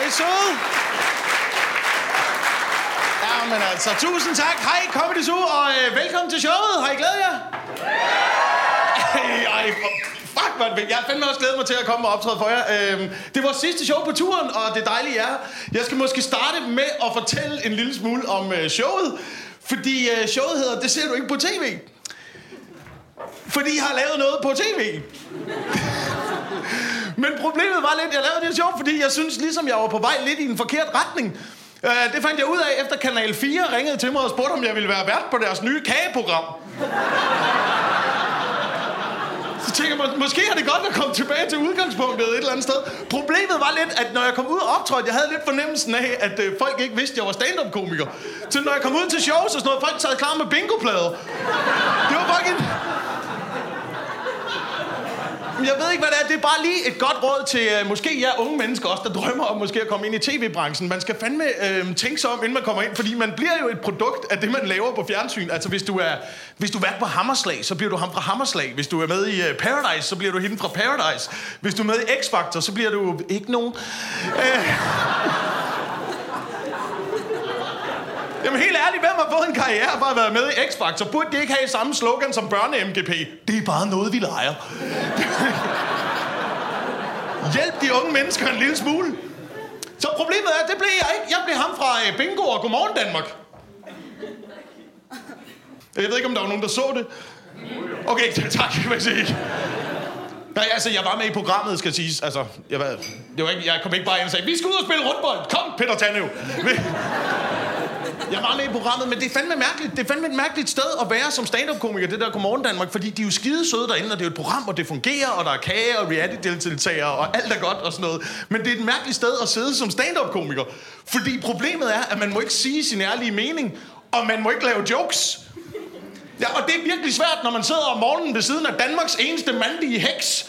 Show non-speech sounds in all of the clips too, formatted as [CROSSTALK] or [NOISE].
er I søde. Ja, men altså, tusind tak. Hej, Comedy Zoo, og øh, velkommen til showet. Har I glædet jer? [LAUGHS] Ej, ej, fuck, man. Jeg har fandme også glædet mig til at komme og optræde for jer. Øhm, det er vores sidste show på turen, og det dejlige er, jeg skal måske starte med at fortælle en lille smule om øh, showet. Fordi øh, showet hedder, det ser du ikke på tv. Fordi I har lavet noget på tv. Men problemet var lidt, jeg lavede det sjovt, fordi jeg synes ligesom, jeg var på vej lidt i en forkert retning. Uh, det fandt jeg ud af, efter Kanal 4 ringede til mig og spurgte, om jeg ville være vært på deres nye kageprogram. Så tænker jeg, må- måske er det godt at komme tilbage til udgangspunktet et eller andet sted. Problemet var lidt, at når jeg kom ud og optrådte, jeg havde lidt fornemmelsen af, at øh, folk ikke vidste, at jeg var stand-up-komiker. Så når jeg kom ud til shows og sådan noget, folk sad klar med bingoplader. Det var fucking... Jeg ved ikke, hvad det er. Det er bare lige et godt råd til uh, måske jer unge mennesker også, der drømmer om måske at komme ind i tv-branchen. Man skal fandme uh, tænke sig om, inden man kommer ind, fordi man bliver jo et produkt af det, man laver på fjernsyn. Altså, hvis du er, hvis du er på Hammerslag, så bliver du ham fra Hammerslag. Hvis du er med i uh, Paradise, så bliver du hende fra Paradise. Hvis du er med i X-Factor, så bliver du ikke nogen. Uh, Jamen helt ærligt, hvem har fået en karriere for at være med i X-Factor? Burde de ikke have samme slogan som børne-MGP? Det er bare noget, vi leger. [LAUGHS] Hjælp de unge mennesker en lille smule. Så problemet er, det blev jeg ikke. Jeg blev ham fra øh, Bingo og Godmorgen Danmark. Jeg ved ikke, om der var nogen, der så det. Okay, [LAUGHS] tak, vil jeg sige. Nej, altså, jeg var med i programmet, skal siges. Altså, jeg, var, det var ikke, jeg kom ikke bare ind og sagde, vi skal ud og spille rundbold. Kom, Peter Tannev. [LAUGHS] Jeg var med i programmet, men det er fandme mærkeligt. Det er fandme et mærkeligt sted at være som stand-up-komiker, det der Godmorgen Danmark, fordi de er jo skide søde derinde, og det er jo et program, og det fungerer, og der er kage og reality-deltagere, og alt er godt og sådan noget. Men det er et mærkeligt sted at sidde som stand-up-komiker, fordi problemet er, at man må ikke sige sin ærlige mening, og man må ikke lave jokes. Ja, og det er virkelig svært, når man sidder om morgenen ved siden af Danmarks eneste mandlige heks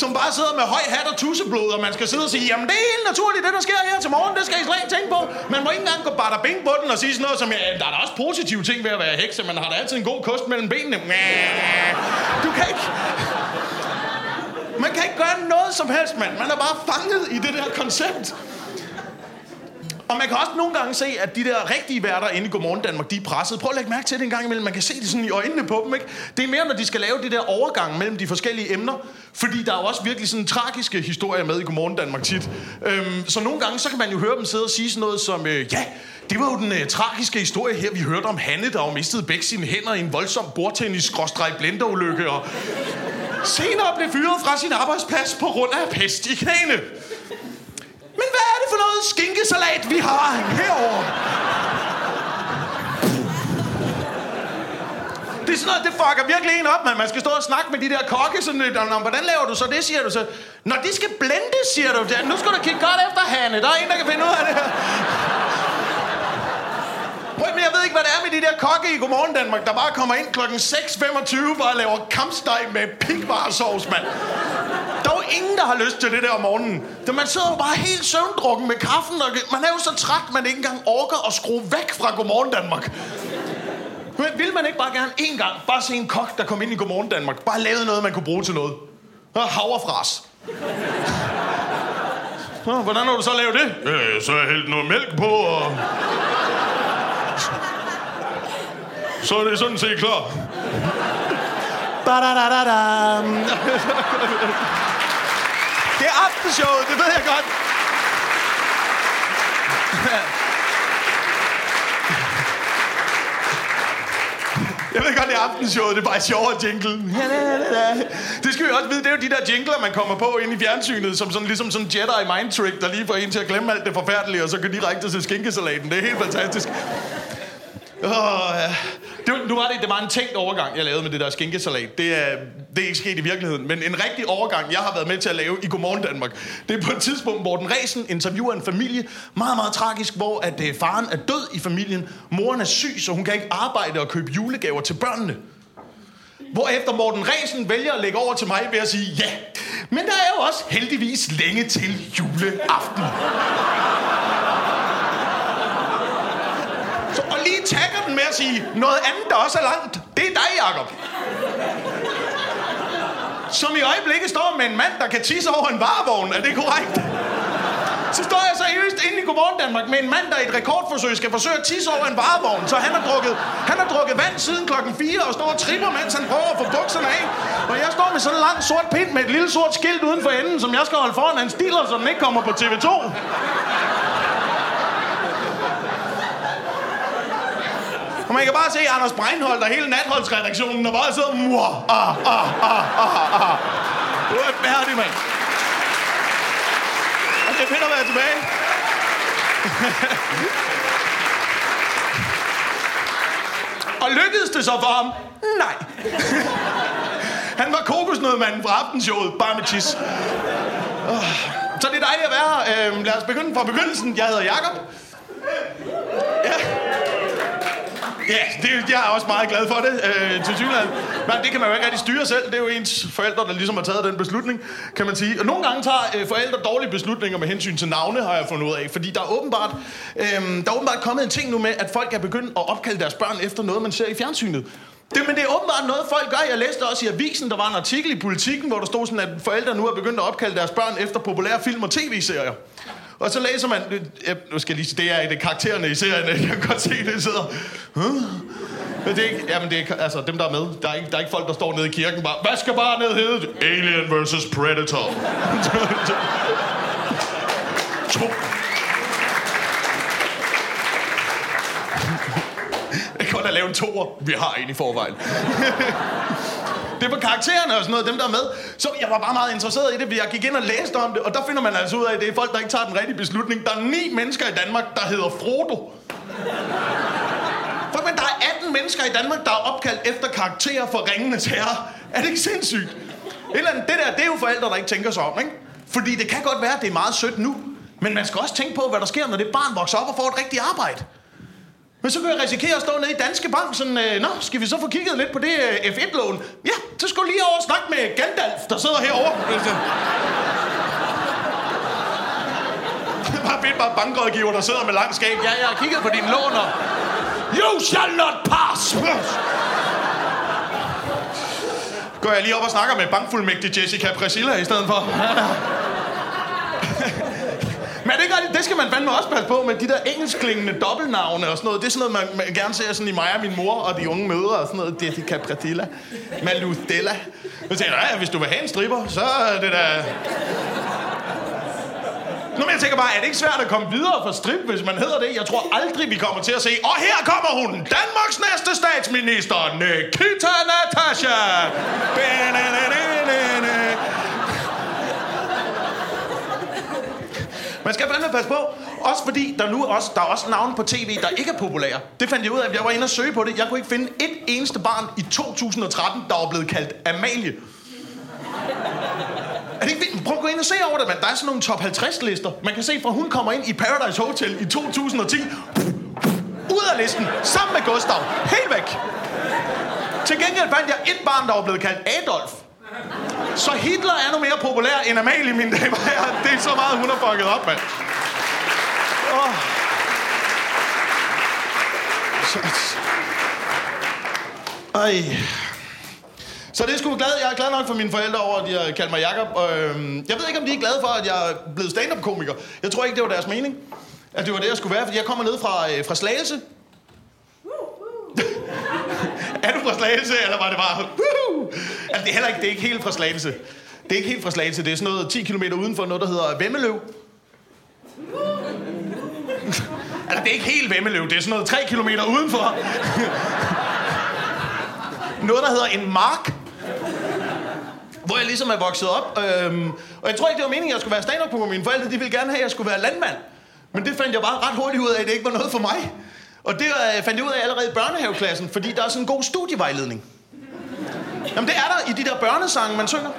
som bare sidder med høj hat og tusseblod, og man skal sidde og sige, jamen det er helt naturligt, det der sker her til morgen, det skal I slet ikke tænke på. Man må ikke engang gå bada bing på den og sige sådan noget som, ja, der er da også positive ting ved at være hekse, man har da altid en god kost mellem benene. Næh, Du kan ikke... Man kan ikke gøre noget som helst, mand. Man er bare fanget i det der koncept. Og man kan også nogle gange se, at de der rigtige værter inde i Godmorgen Danmark, de er presset. Prøv at lægge mærke til det en gang imellem. Man kan se det sådan i øjnene på dem, ikke? Det er mere, når de skal lave det der overgang mellem de forskellige emner. Fordi der er jo også virkelig sådan tragiske historier med i Godmorgen Danmark tit. Øhm, så nogle gange, så kan man jo høre dem sidde og sige sådan noget som, øh, ja, det var jo den øh, tragiske historie her. Vi hørte om Hanne, der jo mistede begge sine hænder i en voldsom bordtennis blenderulykke og senere blev fyret fra sin arbejdsplads på grund af pest i knæene. Men hvad det for noget skinkesalat, vi har herovre? Det er sådan noget, det fucker virkelig en op, man. Man skal stå og snakke med de der kokke sådan lidt. om, hvordan laver du så det, siger du så? Når de skal blende, siger du. Ja, Nu skal du kigge godt efter, Hanne. Der er en, der kan finde ud af det her. Prøv, men jeg ved ikke, hvad det er med de der kokke i Godmorgen Danmark, der bare kommer ind klokken 6.25 og laver kampsteg med pikvarsovs, mand. Der jo ingen, der har lyst til det der om morgenen. Da man sidder jo bare helt søvndrukken med kaffen, og man er jo så træt, man ikke engang orker at skrue væk fra Godmorgen Danmark. Men vil man ikke bare gerne en gang bare se en kok, der kom ind i Godmorgen Danmark, bare lavede noget, man kunne bruge til noget? Og havrefras. Nå, hvordan har du så lavet det? Øh, så har jeg hældt noget mælk på, og... Så er det sådan set klar. Ba-da-da-da-dam. [LAUGHS] Det er aftenshowet, det ved jeg godt. Jeg ved godt, det er aftenshowet, det er bare sjovere jingle. Det skal vi også vide, det er jo de der jingler, man kommer på ind i fjernsynet, som sådan, ligesom sådan Jedi mind trick, der lige får en til at glemme alt det forfærdelige, og så kan direkte til skinkesalaten. Det er helt fantastisk. Oh, ja det, nu var det, det var en tænkt overgang, jeg lavede med det der skinkesalat. Det er, det er ikke sket i virkeligheden, men en rigtig overgang, jeg har været med til at lave i Godmorgen Danmark. Det er på et tidspunkt, hvor den Resen interviewer en familie, meget, meget tragisk, hvor at, øh, faren er død i familien, moren er syg, så hun kan ikke arbejde og købe julegaver til børnene. Hvorefter Morten Resen vælger at lægge over til mig ved at sige, ja, men der er jo også heldigvis længe til juleaften. Så, og lige takker den med at sige, noget andet, der også er langt, det er dig, Jacob. som i øjeblikket står med en mand, der kan tisse over en varevogn. Er det korrekt? Så står jeg seriøst inde i Godmorgen Danmark med en mand, der i et rekordforsøg skal forsøge at tisse over en varevogn. Så han har drukket, han har drukket vand siden klokken 4 og står og tripper, mens han prøver at få bukserne af. Og jeg står med sådan en lang sort pind med et lille sort skilt uden for enden, som jeg skal holde foran hans dealer, så den ikke kommer på TV2. Og man kan bare se Anders Breinholt og hele natholdsredaktionen, og bare sidder... Muah, ah, ah, ah, ah, ah. Du er færdig, mand. Og det er fedt at være tilbage. og lykkedes det så for ham? Nej. Han var kokosnødmanden fra aftenshowet, bare med tis. Ah. Så det er dejligt at være her. Øhm, lad os begynde fra begyndelsen. Jeg hedder Jakob. Ja. Det, jeg er også meget glad for det, øh, til synligheden. Men det kan man jo ikke rigtig styre selv. Det er jo ens forældre, der ligesom har taget den beslutning, kan man sige. Og nogle gange tager øh, forældre dårlige beslutninger med hensyn til navne, har jeg fundet ud af. Fordi der er åbenbart, øh, der er åbenbart kommet en ting nu med, at folk er begyndt at opkalde deres børn efter noget, man ser i fjernsynet. Det, men det er åbenbart noget, folk gør. Jeg læste også i avisen, der var en artikel i Politiken, hvor der stod sådan, at forældre nu er begyndt at opkalde deres børn efter populære film og tv-serier. Og så læser man... Øh, jeg, nu skal jeg lige det er det karaktererne i serien. [LAUGHS] Jeg kan godt se, det sidder... Huh? Men det er ikke... Jamen, det er altså dem, der er med. Der er, ikke, der er ikke folk, der står nede i kirken bare... Hvad skal bare ned hedde? Alien vs. Predator. [LAUGHS] to. Jeg kan godt have lavet en toer. Vi har en i forvejen. [LAUGHS] Det var karaktererne og sådan noget, dem der er med. Så jeg var bare meget interesseret i det, fordi jeg gik ind og læste om det, og der finder man altså ud af, at det er folk, der ikke tager den rigtige beslutning. Der er ni mennesker i Danmark, der hedder Frodo. Fuck, men der er 18 mennesker i Danmark, der er opkaldt efter karakterer for Ringenes Herre. Er det ikke sindssygt? Et eller andet, det der, det er jo forældre, der ikke tænker sig om, ikke? Fordi det kan godt være, at det er meget sødt nu. Men man skal også tænke på, hvad der sker, når det barn vokser op og får et rigtigt arbejde. Men så kan jeg risikere at stå nede i Danske Bank sådan, øh, Nå, skal vi så få kigget lidt på det øh, F1-lån? Ja, så skulle lige over og snakke med Gandalf, der sidder herovre. Altså. bare bedt bare bankrådgiver, der sidder med lang skab. Ja, jeg har kigget på dine lån, og... You shall not pass! Går jeg lige op og snakker med bankfuldmægtig Jessica Priscilla i stedet for. Men det, ikke, det skal man fandme også passe på med de der engelskklingende dobbeltnavne og sådan noget. Det er sådan noget, man, man gerne ser sådan i mig og min mor og de unge mødre og sådan noget. Jessica Pratilla, Maludella. Så tænker jeg, hvis du vil have en stripper, så er det da... Nu men jeg tænker bare, er det ikke svært at komme videre fra strip, hvis man hedder det? Jeg tror aldrig, vi kommer til at se, og her kommer hun, Danmarks næste statsminister, Nikita Natasha. Man skal fandme passe på. Også fordi, der nu også, der er også navne på tv, der ikke er populære. Det fandt jeg ud af, at jeg var inde og søge på det. Jeg kunne ikke finde et eneste barn i 2013, der var blevet kaldt Amalie. Er det ikke vildt? Prøv at gå ind og se over det, mand. Der er sådan nogle top 50 lister. Man kan se, fra hun kommer ind i Paradise Hotel i 2010. Ud af listen. Sammen med Gustav. Helt væk. Til gengæld fandt jeg et barn, der var blevet kaldt Adolf. Så Hitler er nu mere populær end Amalie, mine damer og herrer. Det er så meget, hun har fucket op, mand. Oh. Så... Ej. Så det er sgu glad. Jeg er glad nok for mine forældre over, at de har kaldt mig Jakob. Øhm, jeg ved ikke, om de er glade for, at jeg er blevet stand-up-komiker. Jeg tror ikke, det var deres mening, at det var det, jeg skulle være. Fordi jeg kommer ned fra, øh, fra Slagelse. [LAUGHS] er du fra Slagelse, eller var det bare... Woo! Altså, det er heller ikke, det er ikke helt fra Slagelse. Det er ikke helt fra Slagelse. Det er sådan noget 10 km udenfor noget, der hedder Vemmeløv. altså, det er ikke helt Vemmeløv. Det er sådan noget 3 km udenfor. noget, der hedder en mark. Hvor jeg ligesom er vokset op. Øhm, og jeg tror ikke, det var meningen, at jeg skulle være stand på Mine forældre de ville gerne have, at jeg skulle være landmand. Men det fandt jeg bare ret hurtigt ud af, at det ikke var noget for mig. Og det øh, fandt jeg ud af allerede i børnehaveklassen, fordi der er sådan en god studievejledning. Jamen det er der i de der børnesange, man synger.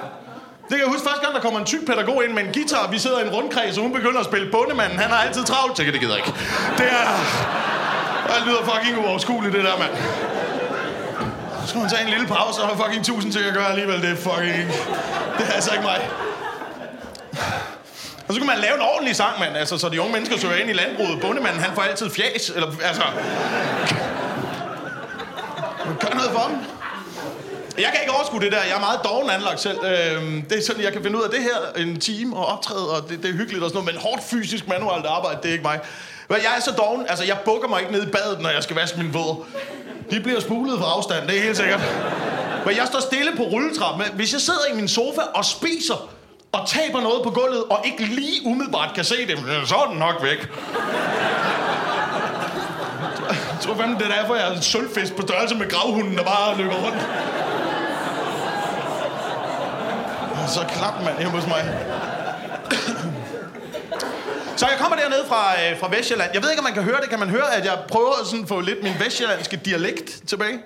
Det kan jeg huske første gang, der kommer en tyk pædagog ind med en guitar, vi sidder i en rundkreds, og hun begynder at spille bundemanden. Han har altid travlt. Tænker, det gider ikke. Det er... Det lyder fucking uoverskueligt, det der, mand. Så skal man tage en lille pause, og har fucking tusind ting at gøre alligevel. Det er fucking... Det er altså ikke mig. Og så kan man lave en ordentlig sang, mand. Altså, så de unge mennesker søger ind i landbruget. Bundemanden, han får altid fjas. Eller, altså... Gør noget for dem. Jeg kan ikke overskue det der. Jeg er meget doven anlagt selv. Øhm, det er sådan, jeg kan finde ud af det her en time og optræde, og det, det er hyggeligt og sådan noget, men hårdt fysisk manuelt arbejde, det er ikke mig. Men jeg er så doven, altså jeg bukker mig ikke ned i badet, når jeg skal vaske mine våd. De bliver spulet fra afstand, det er helt sikkert. Men jeg står stille på rulletrappen. Hvis jeg sidder i min sofa og spiser, og taber noget på gulvet, og ikke lige umiddelbart kan se det, så er den nok væk. Jeg tror fandme, det er derfor, jeg er en sølvfisk på størrelse med gravhunden, der bare løber rundt. Så klap man hjemme hos mig. Så jeg kommer dernede fra, øh, fra Vestjylland. Jeg ved ikke, om man kan høre det. Kan man høre, at jeg prøver sådan at få lidt min vestjyllandske dialekt tilbage?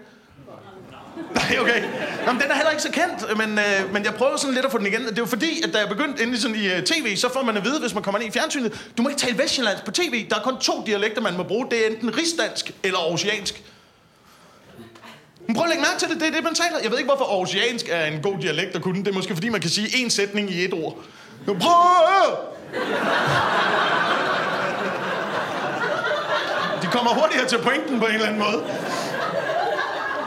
Nej, okay. Nå, men den er heller ikke så kendt, men, øh, men jeg prøver sådan lidt at få den igen. Det er jo fordi, at da jeg begyndte inde sådan i øh, tv, så får man at vide, hvis man kommer ind i fjernsynet, du må ikke tale vestjyllandsk på tv. Der er kun to dialekter, man må bruge. Det er enten rigsdansk eller oceansk. Men prøv at lægge mærke til det, det er det, man taler. Jeg ved ikke, hvorfor aarhusiansk er en god dialekt at kunne. Det er måske, fordi man kan sige én sætning i et ord. Jo, prøv De kommer hurtigere til pointen på en eller anden måde.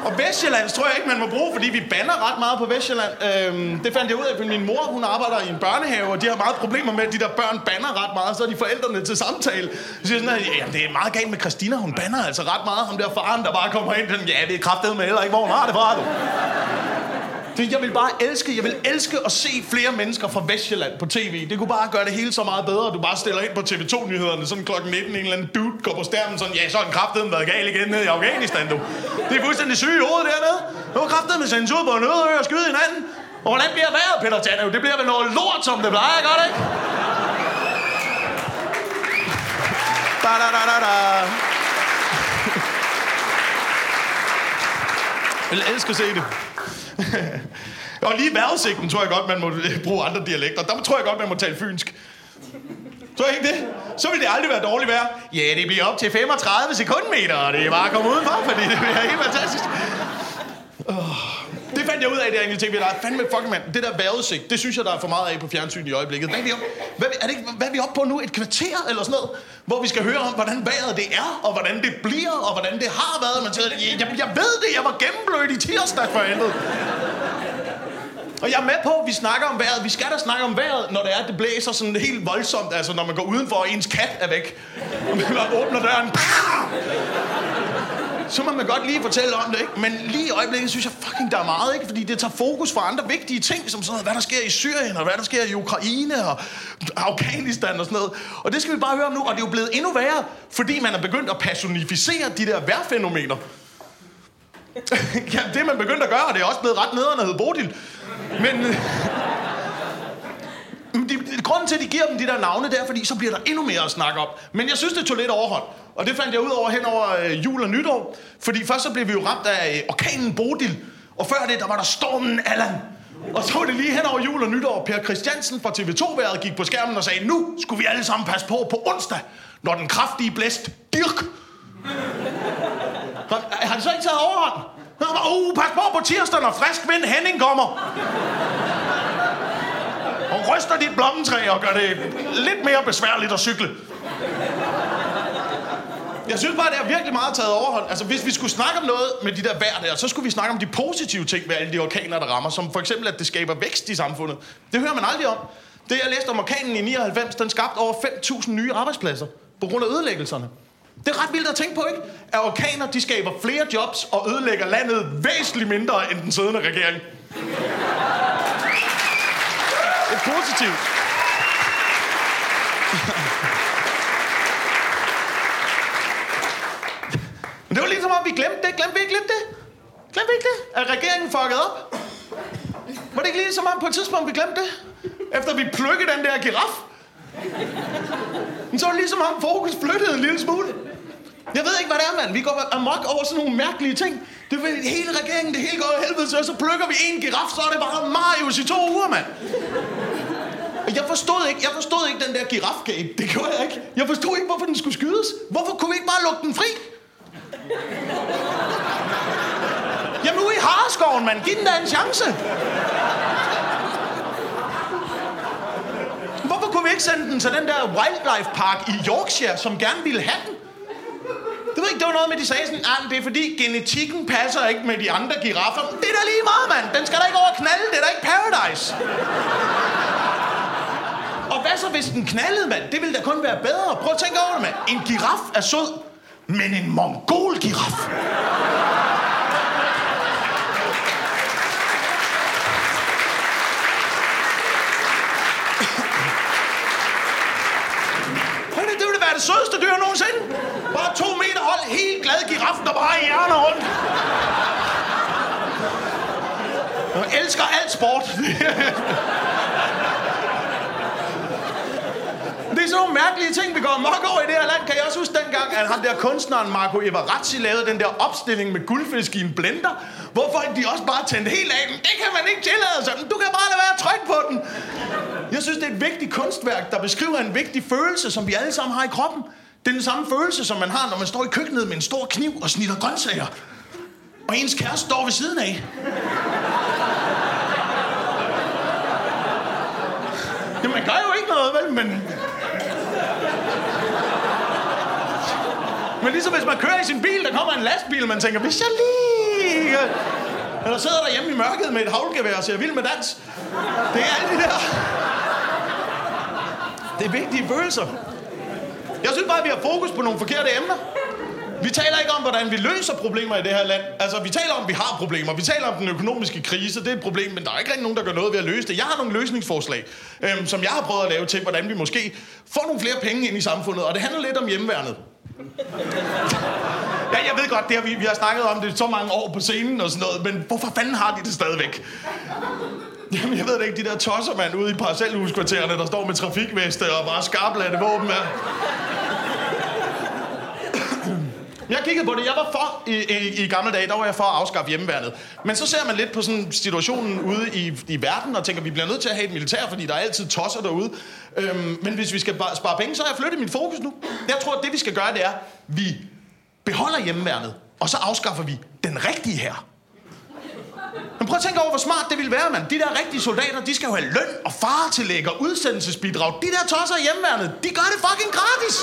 Og Vestjylland tror jeg ikke, man må bruge, fordi vi banner ret meget på Vestjylland. Øhm, det fandt jeg ud af, fordi min mor hun arbejder i en børnehave, og de har meget problemer med, at de der børn banner ret meget. Så er de forældrene til samtale. Så siger sådan, at ja, det er meget galt med Christina, hun banner altså ret meget. Ham der faren, der bare kommer ind, den, ja, det er kraftedet med heller ikke, hvor hun har det fra, du. Det, jeg vil bare elske, jeg vil elske at se flere mennesker fra Vestjylland på tv. Det kunne bare gøre det hele så meget bedre. Du bare stiller ind på TV2-nyhederne, sådan klokken 19, en eller anden dude går på stjernen, sådan, ja, så er den kraftedeme været gal igen nede i Afghanistan, du. Det er fuldstændig syge i hovedet dernede. Nu er kraftedeme sendt ud på en øde og skyde hinanden. Og hvordan bliver vejret, Peter Tanev? Det bliver vel noget lort, som det plejer, gør det ikke? Da, da, da, da, da. Jeg vil elske at se det. [LAUGHS] og lige vejrudsigten tror jeg godt, man må øh, bruge andre dialekter. Der tror jeg godt, man må tale fynsk. Tror jeg ikke det? Så vil det aldrig være dårligt vejr. Ja, det bliver op til 35 sekundmeter, og det er bare at komme udenfor, fordi det bliver helt fantastisk. Oh. Det fandt jeg ud af derinde i tv. Der er fandme fucking mand. Det der vejrudsigt, det synes jeg, der er for meget af på fjernsyn i øjeblikket. Hvad er vi op, hvad, er, det ikke, hvad er vi oppe på nu? Et kvarter eller sådan noget? Hvor vi skal høre om, hvordan vejret det er, og hvordan det bliver, og hvordan det har været. Man siger, jeg, jeg ved det, jeg var gennemblødt i tirsdag for andet. Og jeg er med på, at vi snakker om vejret. Vi skal da snakke om vejret, når det er, at det blæser sådan helt voldsomt. Altså, når man går udenfor, og ens kat er væk. Og man åbner døren så må man godt lige fortælle om det, ikke? Men lige i øjeblikket synes jeg fucking, der er meget, ikke? Fordi det tager fokus fra andre vigtige ting, som sådan noget, hvad der sker i Syrien, og hvad der sker i Ukraine, og Afghanistan og sådan noget. Og det skal vi bare høre om nu, og det er jo blevet endnu værre, fordi man er begyndt at personificere de der værfænomener. [LAUGHS] ja, det er man begyndt at gøre, og det er også blevet ret nederen at hedde Bodil. Men... Øh, de, grunden til, at de giver dem de der navne, det er, fordi så bliver der endnu mere at snakke om. Men jeg synes, det tog lidt overhånd. Og det fandt jeg ud over hen over øh, jul og nytår. Fordi først så blev vi jo ramt af øh, orkanen Bodil. Og før det, der var der stormen Allan. Og så var det lige hen over jul og nytår. Per Christiansen fra TV2-været gik på skærmen og sagde, nu skulle vi alle sammen passe på på onsdag, når den kraftige blæst Dirk. Har, har det så ikke taget overhånd? Åh, uh, pas på på tirsdag, når frisk vind Henning kommer. Og ryster dit blommetræ og gør det lidt mere besværligt at cykle. Jeg synes bare, det er virkelig meget taget overhånd. Altså, hvis vi skulle snakke om noget med de der vejr der, så skulle vi snakke om de positive ting ved alle de orkaner, der rammer. Som for eksempel, at det skaber vækst i samfundet. Det hører man aldrig om. Det, jeg læste om orkanen i 99, den skabte over 5.000 nye arbejdspladser på grund af ødelæggelserne. Det er ret vildt at tænke på, ikke? At orkaner, de skaber flere jobs og ødelægger landet væsentligt mindre end den siddende regering. Positivt. Men det var ligesom om, vi glemte det. Glemte vi ikke glemte det? Glemte vi ikke det? At regeringen fuckede op? Var det ikke lige som om på et tidspunkt, vi glemte det? Efter vi plukkede den der giraf? Men så var det ligesom om fokus flyttede en lille smule. Jeg ved ikke, hvad det er, mand. Vi går amok over sådan nogle mærkelige ting. Det er hele regeringen, det hele går i helvede så, så plukker vi en giraf, så er det bare Marius i to uger, mand. Jeg forstod ikke, jeg forstod ikke den der girafgame. Det gjorde jeg ikke. Jeg forstod ikke, hvorfor den skulle skydes. Hvorfor kunne vi ikke bare lukke den fri? Jamen nu i Hareskoven, mand. Giv den da en chance. Hvorfor kunne vi ikke sende den til den der wildlife park i Yorkshire, som gerne ville have den? Det ved ikke, det var noget med, de sagde sådan, ah, det er fordi genetikken passer ikke med de andre giraffer. Det er da lige meget, mand. Den skal da ikke over knalde. Det er da ikke paradise. Hvad så, hvis den knaldede, mand? Det ville da kun være bedre. Prøv at tænke over det, mand. En giraf er sød, men en mongol-giraf. er det det sødeste dyr nogensinde. Bare to meter hold, helt glad giraf, der bare hjerner rundt. Jeg elsker alt sport. [LAUGHS] Det er sådan nogle mærkelige ting, vi går mok over i det her land. Kan jeg også huske dengang, at ham der kunstneren Marco Everazzi lavede den der opstilling med guldfisk i en blender, hvor folk de også bare tændte helt af. Men det kan man ikke tillade sig. Du kan bare lade være at trykke på den. Jeg synes, det er et vigtigt kunstværk, der beskriver en vigtig følelse, som vi alle sammen har i kroppen. Det er den samme følelse, som man har, når man står i køkkenet med en stor kniv og snitter grøntsager. Og ens kæreste står ved siden af. Jamen, man gør jo ikke noget, vel? Men men ligesom hvis man kører i sin bil, der kommer en lastbil, man tænker, hvis jeg lige... Eller sidder der hjemme i mørket med et havlgevær og ser vild med dans. Det er alle de der... Det er vigtige følelser. Jeg synes bare, at vi har fokus på nogle forkerte emner. Vi taler ikke om, hvordan vi løser problemer i det her land. Altså, vi taler om, at vi har problemer. Vi taler om den økonomiske krise. Det er et problem, men der er ikke rigtig nogen, der gør noget ved at løse det. Jeg har nogle løsningsforslag, øhm, som jeg har prøvet at lave til, hvordan vi måske får nogle flere penge ind i samfundet. Og det handler lidt om hjemmeværnet. Ja, jeg ved godt, det har vi, vi har snakket om det så mange år på scenen og sådan noget, men hvorfor fanden har de det stadigvæk? Jamen, jeg ved det ikke, de der tosser, mand, ude i parcelhuskvartererne, der står med trafikveste og bare skarplatte våben Er... Jeg kiggede på det. Jeg var for, i, i, i gamle dage, der var jeg for at afskaffe hjemmeværnet. Men så ser man lidt på sådan situationen ude i, i verden, og tænker, at vi bliver nødt til at have et militær, fordi der er altid tosser derude. Øhm, men hvis vi skal spare penge, så har jeg flyttet mit fokus nu. Jeg tror, at det vi skal gøre, det er, vi beholder hjemmeværnet, og så afskaffer vi den rigtige her. Men prøv at tænke over, hvor smart det ville være, mand. De der rigtige soldater, de skal jo have løn og faretillæg og udsendelsesbidrag. De der tosser i hjemmeværnet, de gør det fucking gratis.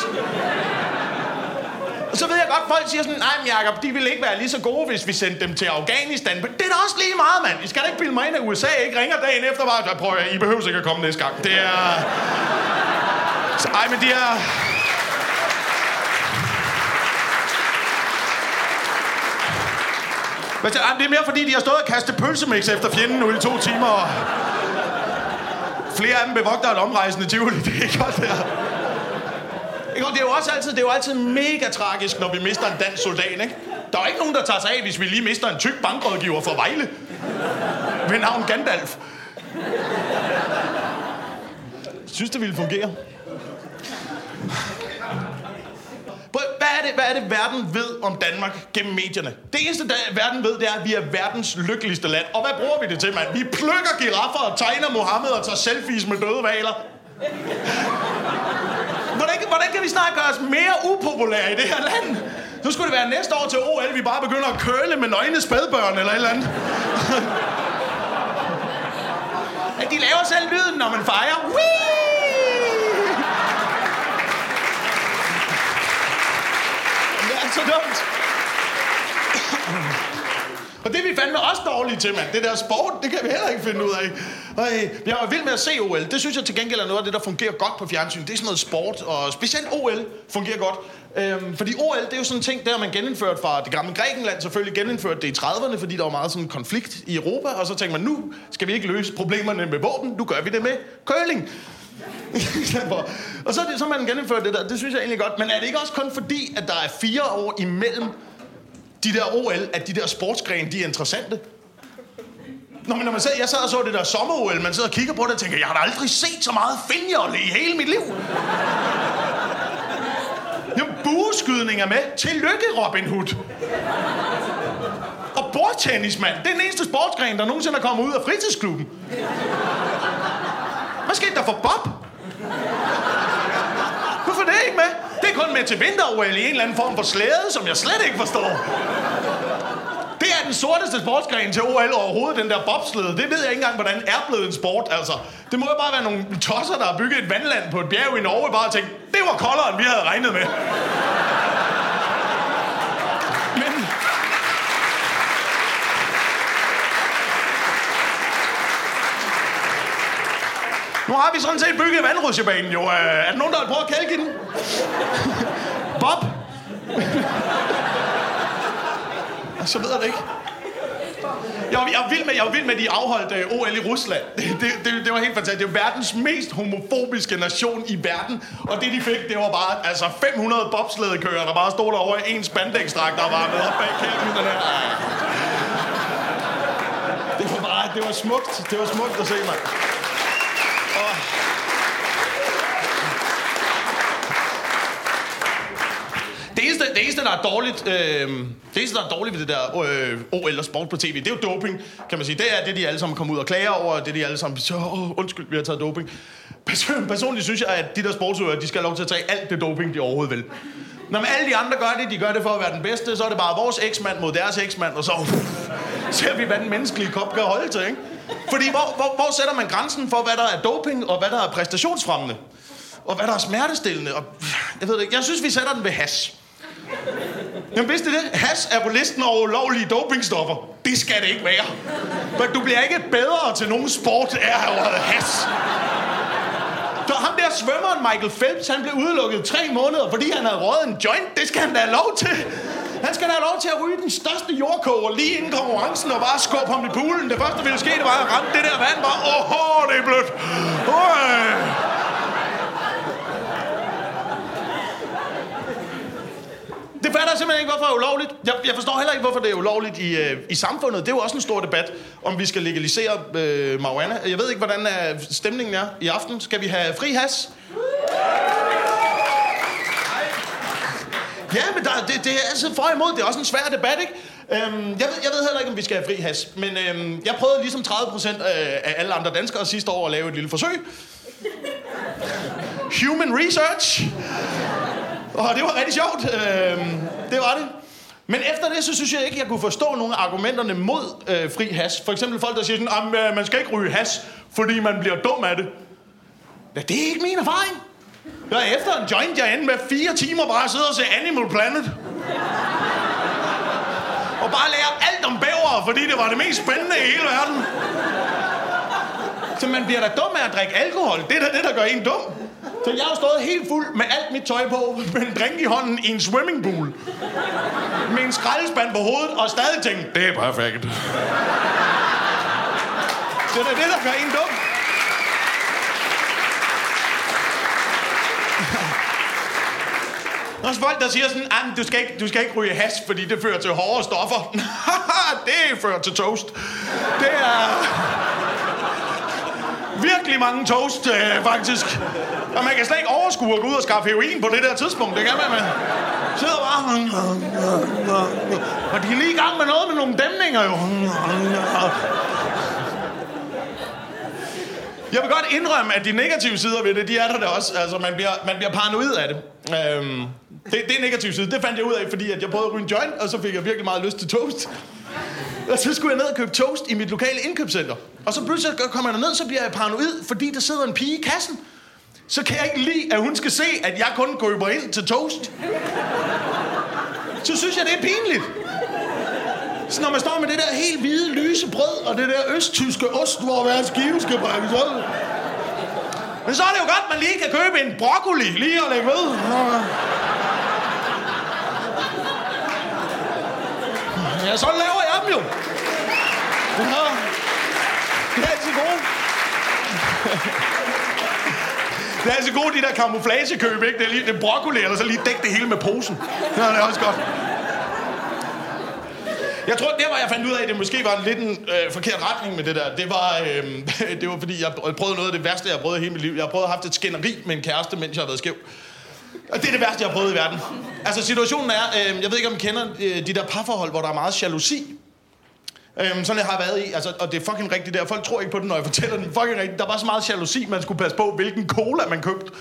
Og så ved jeg godt, folk siger sådan, nej, men Jacob, de ville ikke være lige så gode, hvis vi sendte dem til Afghanistan. Men det er da også lige meget, mand. I skal da ikke bilde mig ind, at USA ikke ringer dagen efter bare, prøv prøver, I behøver ikke at komme næste gang. Det er... Så, ej, men de er... Men det er mere fordi, de har stået og kastet pølsemix efter fjenden nu i to timer. Og flere af dem bevogter et omrejsende tivoli. Det er ikke godt der. Ikke? Og det er jo også altid, det er jo altid mega tragisk, når vi mister en dansk soldat, ikke? Der er ikke nogen, der tager sig af, hvis vi lige mister en tyk bankrådgiver fra Vejle. Ved navn Gandalf. Synes, det ville fungere. Hvad er, det, hvad er det, verden ved om Danmark gennem medierne? Det eneste, der verden ved, det er, at vi er verdens lykkeligste land. Og hvad bruger vi det til, mand? Vi plukker giraffer og tegner Mohammed og tager selfies med døde valer. Hvordan, kan vi snart gøre os mere upopulære i det her land? Nu skulle det være næste år til OL, vi bare begynder at køle med nøgne spædbørn eller et eller andet. at de laver selv lyden, når man fejrer. Whee! Er så dumt. Og det er vi fandme også dårlige til, mand. Det der sport, det kan vi heller ikke finde ud af. Og jeg var vild med at se OL. Det synes jeg til gengæld er noget af det, der fungerer godt på fjernsyn. Det er sådan noget sport, og specielt OL fungerer godt. Øhm, fordi OL, det er jo sådan en ting, der man genindført fra det gamle Grækenland, selvfølgelig genindført det i 30'erne, fordi der var meget sådan en konflikt i Europa, og så tænkte man, nu skal vi ikke løse problemerne med våben, nu gør vi det med curling. [LAUGHS] og så, det, så man genindført det der, det synes jeg egentlig godt. Men er det ikke også kun fordi, at der er fire år imellem de der OL, at de der sportsgrene, de er interessante? Nå, men når man sad, jeg sad og så det der sommer-OL, man sidder og kigger på det og tænker, jeg har da aldrig set så meget finjolle i hele mit liv. Jamen, bueskydning er med. Tillykke, Robin Hood. Og bordtennis, mand. Det er den eneste sportsgren, der nogensinde er kommet ud af fritidsklubben. Hvad skete der for Bob? Hvorfor det ikke med? Det er kun med til vinter i en eller anden form for slæde, som jeg slet ikke forstår. Det er den sorteste sportsgren til OL overhovedet, den der bobslede. Det ved jeg ikke engang, hvordan er blevet en sport, altså. Det må jo bare være nogle tosser, der har bygget et vandland på et bjerg i Norge, bare og tænkt, det var koldere, end vi havde regnet med. Nu har vi sådan set bygget vandrutsjebanen jo. Øh, er der nogen, der vil prøve at kalke den? [LAUGHS] Bob? [LAUGHS] Så ved jeg det ikke. Jeg var, jeg var vild med, jeg var vild med, de afholdt OL i Rusland. [LAUGHS] Det, det, det, det, var helt fantastisk. Det var verdens mest homofobiske nation i verden. Og det, de fik, det var bare altså 500 bobslædekører, der bare stod derovre i en spandexdragt, der var med op bag kæben. Den her. Det var bare, det var smukt. Det var smukt at se, mig. Eneste, det eneste, der er dårligt, øh, det eneste, der er dårligt ved det der øh, OL og sport på tv, det er jo doping, kan man sige. Det er det, de alle sammen kommer ud og klager over, det de alle sammen så, åh, undskyld, vi har taget doping. Person, personligt synes jeg, at de der sportsudøvere, de skal have lov til at tage alt det doping, de overhovedet vil. Når alle de andre gør det, de gør det for at være den bedste, så er det bare vores eksmand mod deres eksmand, og så uff, [LAUGHS] ser vi, hvad den menneskelige kop kan holde til, ikke? Fordi hvor, hvor, hvor sætter man grænsen for, hvad der er doping, og hvad der er præstationsfremmende? Og hvad der er smertestillende? Og, jeg ved det ikke. Jeg synes, vi sætter den ved has. Jamen vidste det? Has er på listen over ulovlige dopingstoffer. Det skal det ikke være. Men du bliver ikke bedre til nogen sport af at have has. Så ham der svømmeren Michael Phelps, han blev udelukket tre måneder, fordi han havde røget en joint. Det skal han da have lov til. Han skal da have lov til at ryge den største jordkoger lige inden konkurrencen og bare skubbe ham i poolen. Det første, der ville ske, det var at ramme det der vand. Bare, åh, oh, det er blødt. Oh. Det fatter jeg simpelthen ikke, hvorfor det er ulovligt. Jeg, jeg forstår heller ikke, hvorfor det er ulovligt i, øh, i samfundet. Det er jo også en stor debat, om vi skal legalisere øh, marijuana. Jeg ved ikke, hvordan øh, stemningen er i aften. Skal vi have fri has? Ja, men der, det, det er altid for imod. Det er også en svær debat, ikke? Øhm, jeg, ved, jeg ved heller ikke, om vi skal have fri has. Men øhm, jeg prøvede ligesom 30 procent øh, af alle andre danskere sidste år at lave et lille forsøg. Human research. Og det var rigtig sjovt. Øh, det var det. Men efter det, så synes jeg ikke, jeg kunne forstå nogle af argumenterne mod øh, fri has. For eksempel folk, der siger sådan, at øh, man skal ikke ryge has, fordi man bliver dum af det. Ja, det er ikke min erfaring. Jeg er efter en joint, jeg endte med fire timer bare at sidde og se Animal Planet. Og bare lære alt om bæver, fordi det var det mest spændende i hele verden. Så man bliver da dum af at drikke alkohol. Det er da det, der gør en dum. Så jeg har stået helt fuld med alt mit tøj på, med en drink i hånden i en swimmingpool. Med en skraldespand på hovedet, og stadig tænkt, det er perfekt. Det er det, der gør en dum. Der er også folk, der siger sådan, ah, at du skal, ikke, du skal ikke ryge has, fordi det fører til hårde stoffer. [LAUGHS] det fører til toast. Det er virkelig mange toast, øh, faktisk. Og man kan slet ikke overskue at gå ud og skaffe heroin på det der tidspunkt. Det kan man med. Sidder bare... Og de er lige i gang med noget med nogle dæmninger, jo. Jeg vil godt indrømme, at de negative sider ved det, de er der, da også. Altså, man bliver, man bliver paranoid af det. Øhm, det. Det er negativ side. Det fandt jeg ud af, fordi at jeg prøvede at ryge en joint, og så fik jeg virkelig meget lyst til toast. Og så skulle jeg ned og købe toast i mit lokale indkøbscenter. Og så pludselig kommer jeg ned, så bliver jeg paranoid, fordi der sidder en pige i kassen. Så kan jeg ikke lide, at hun skal se, at jeg kun køber ind til toast. Så synes jeg, det er pinligt. Så når man står med det der helt hvide, lyse brød, og det der østtyske ost, hvor hver skive skal brækkes ud. Men så er det jo godt, at man lige kan købe en broccoli lige og lægge ved. Ja, så laver jeg dem jo. Ja. Det er altid gode. Det er altså gode, de der kamuflagekøb, ikke? Det er lige det er broccoli, eller så lige dæk det hele med posen. Ja, det er også godt. Jeg tror, der hvor jeg fandt ud af, at det måske var en lidt en øh, forkert retning med det der, det var, øh, [LAUGHS] det var fordi, jeg prøvede noget af det værste, jeg har prøvet i hele mit liv. Jeg har prøvet at have haft et skænderi med en kæreste, mens jeg har været skæv. Og det er det værste, jeg har prøvet i verden. Altså situationen er, øh, jeg ved ikke, om I kender øh, de der parforhold, hvor der er meget jalousi. Øhm, sådan jeg har været i, altså, og det er fucking rigtigt der. Folk tror ikke på det, når jeg fortæller den. Fucking rigtigt. Der var så meget jalousi, man skulle passe på, hvilken cola man købte.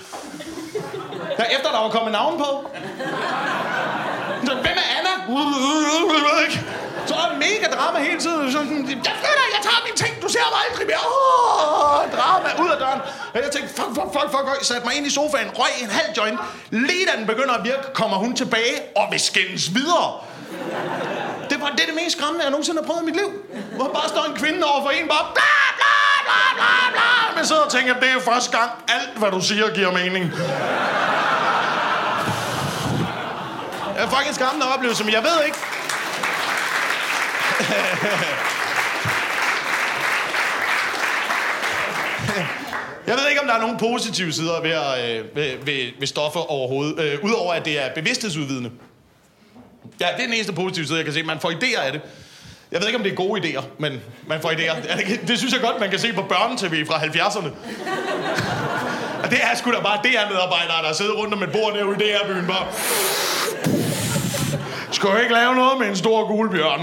Der efter der var kommet navn på. Så, hvem er Anna? Så er mega drama hele tiden. Sådan, jeg flytter, jeg tager mine ting, du ser mig aldrig mere. Oh, drama ud af døren. Og jeg tænkte, fuck, fuck, fuck, fuck, fuck. Satte mig ind i sofaen, røg en halv joint. Lige da den begynder at virke, kommer hun tilbage og vil skændes videre. Det var det, er det mest skræmmende, jeg nogensinde har prøvet i mit liv. Hvor bare står en kvinde over for en, bare bla, bla, bla, bla, bla, Men sidder og tænker, det er første gang, alt hvad du siger giver mening. Det er fucking skræmmende oplevelse, men jeg ved ikke. [LAUGHS] Jeg ved ikke, om der er nogen positive sider ved, øh, ved, ved, ved stoffer overhovedet, øh, udover at det er bevidsthedsudvidende. Ja, det er den eneste positive side, jeg kan se. Man får idéer af det. Jeg ved ikke, om det er gode idéer, men man får idéer. Det, det synes jeg godt, man kan se på børnetv fra 70'erne. Og det er sgu da bare DR-medarbejdere, der sidder rundt om et bord derude i DR-byen bare... Skal jo ikke lave noget med en stor gulbjørn?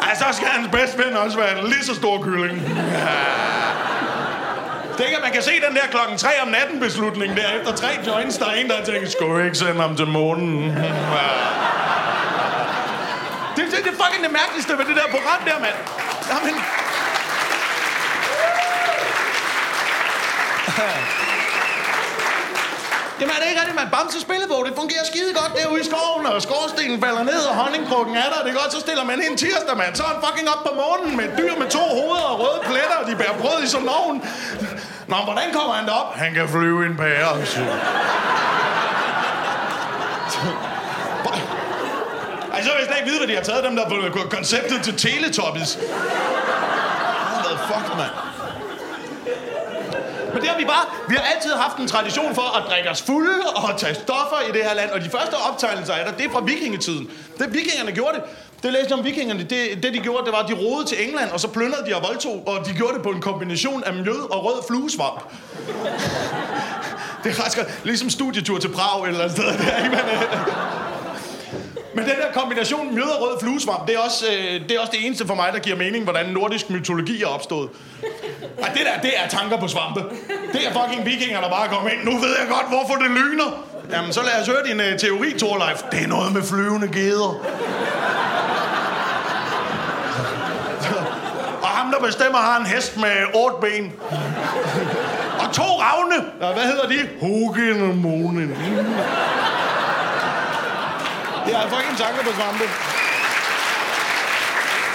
Ej, så skal hans bedste ven også være en lige så stor kylling. Tænk, man kan se den der klokken 3 om natten beslutning der. Efter tre joints, der er en, der tænker, skal jeg ikke sende ham til månen? Det, det, det er fucking det mærkeligste ved det der program der, mand. Jamen... Jamen er det ikke rigtigt, man bamse spillebog? Det fungerer skide godt derude i skoven, og skorstenen falder ned, og honningkrukken er der. Det er godt, så stiller man en tirsdag, mand. Så er han fucking op på månen med et dyr med to hoveder og røde pletter, og de bærer brød i sådan nogen. Nå, hvordan kommer han derop? Han kan flyve i en pære. Ej, så vil jeg slet ikke vide, hvad de har taget dem, der har konceptet til Teletubbies. Hvad fuck, mand? Det har vi bare... Vi har altid haft en tradition for at drikke os fulde og tage stoffer i det her land. Og de første optegnelser af det, det er fra vikingetiden. Det vikingerne gjorde det. Det læste jeg om vikingerne. Det, det de gjorde, det var, at de rodede til England, og så plyndrede de og voldtog. Og de gjorde det på en kombination af mjød og rød fluesvamp. [LAUGHS] det er faktisk ligesom studietur til Prag eller et sted. Der, ikke? Men, men den der kombination mjød og rød fluesvamp, det er, også, øh, det er også det eneste for mig, der giver mening, hvordan nordisk mytologi er opstået. Og det der, det er tanker på svampe. Det er fucking vikinger, der bare kommer ind. Nu ved jeg godt, hvorfor det lyner. Jamen, så lad os høre din øh, teori, Thorleif. Det er noget med flyvende geder. Og ham, der bestemmer, har en hest med otte ben. Og to ravne. Ja, hvad hedder de? Hogen og Monen. Det er fucking tanker på svampe.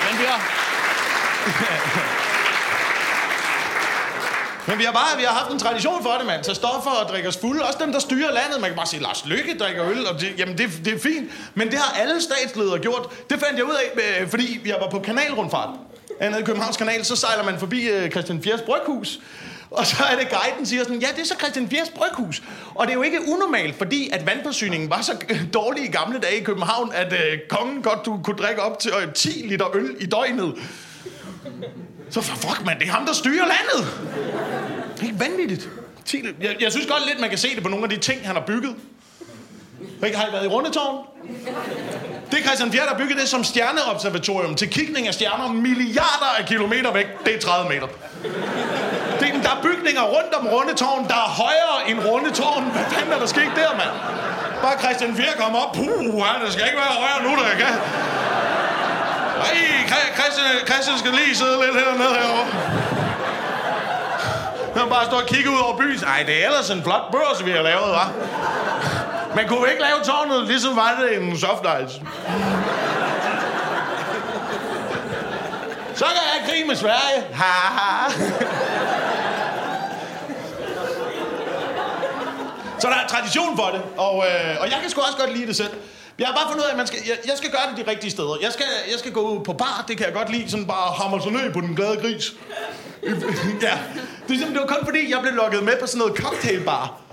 Men vi har... Men vi har bare vi har haft en tradition for det, mand. Så stoffer og drikker os fulde. Også dem, der styrer landet. Man kan bare sige, Lars Lykke drikker øl. Og det, jamen, det, det er fint. Men det har alle statsledere gjort. Det fandt jeg ud af, øh, fordi jeg var på kanalrundfart. Nede i Københavns Kanal, så sejler man forbi øh, Christian Fjers Bryghus. Og så er det guiden, siger sådan, ja, det er så Christian Fjers Bryghus. Og det er jo ikke unormalt, fordi at vandforsyningen var så [LAUGHS] dårlig i gamle dage i København, at øh, kongen godt du kunne drikke op til øh, 10 liter øl i døgnet. Så for fuck, man, det er ham, der styrer landet. Det er ikke vanvittigt. Jeg, jeg synes godt lidt, man kan se det på nogle af de ting, han har bygget. Ikke, har I været i Rundetårn? Det er Christian Fjerd, der bygget det som stjerneobservatorium til kigning af stjerner milliarder af kilometer væk. Det er 30 meter. Det, der er bygninger rundt om Rundetårn, der er højere end Rundetårn. Hvad fanden er der sket der, mand? Bare Christian Fjerd kom op. Puh, det skal ikke være højere nu, der kan. Ej, Christian, Christian skal lige sidde lidt hernede herovre. Han bare står og kigge ud over byen. Ej, det er ellers en flot børs, vi har lavet, hva'? Men kunne ikke lave tårnet, ligesom var det en soft ice? Så kan jeg krig med Sverige. Ha, ha. Så der er tradition for det, og, øh, og jeg kan sgu også godt lide det selv. Jeg har bare fundet ud af, at man skal, jeg, jeg skal gøre det de rigtige steder. Jeg skal, jeg skal gå på bar, det kan jeg godt lide. Sådan bare hammer sig ned på den glade gris. [LAUGHS] ja. Det, er det var kun fordi, jeg blev lukket med på sådan noget cocktailbar.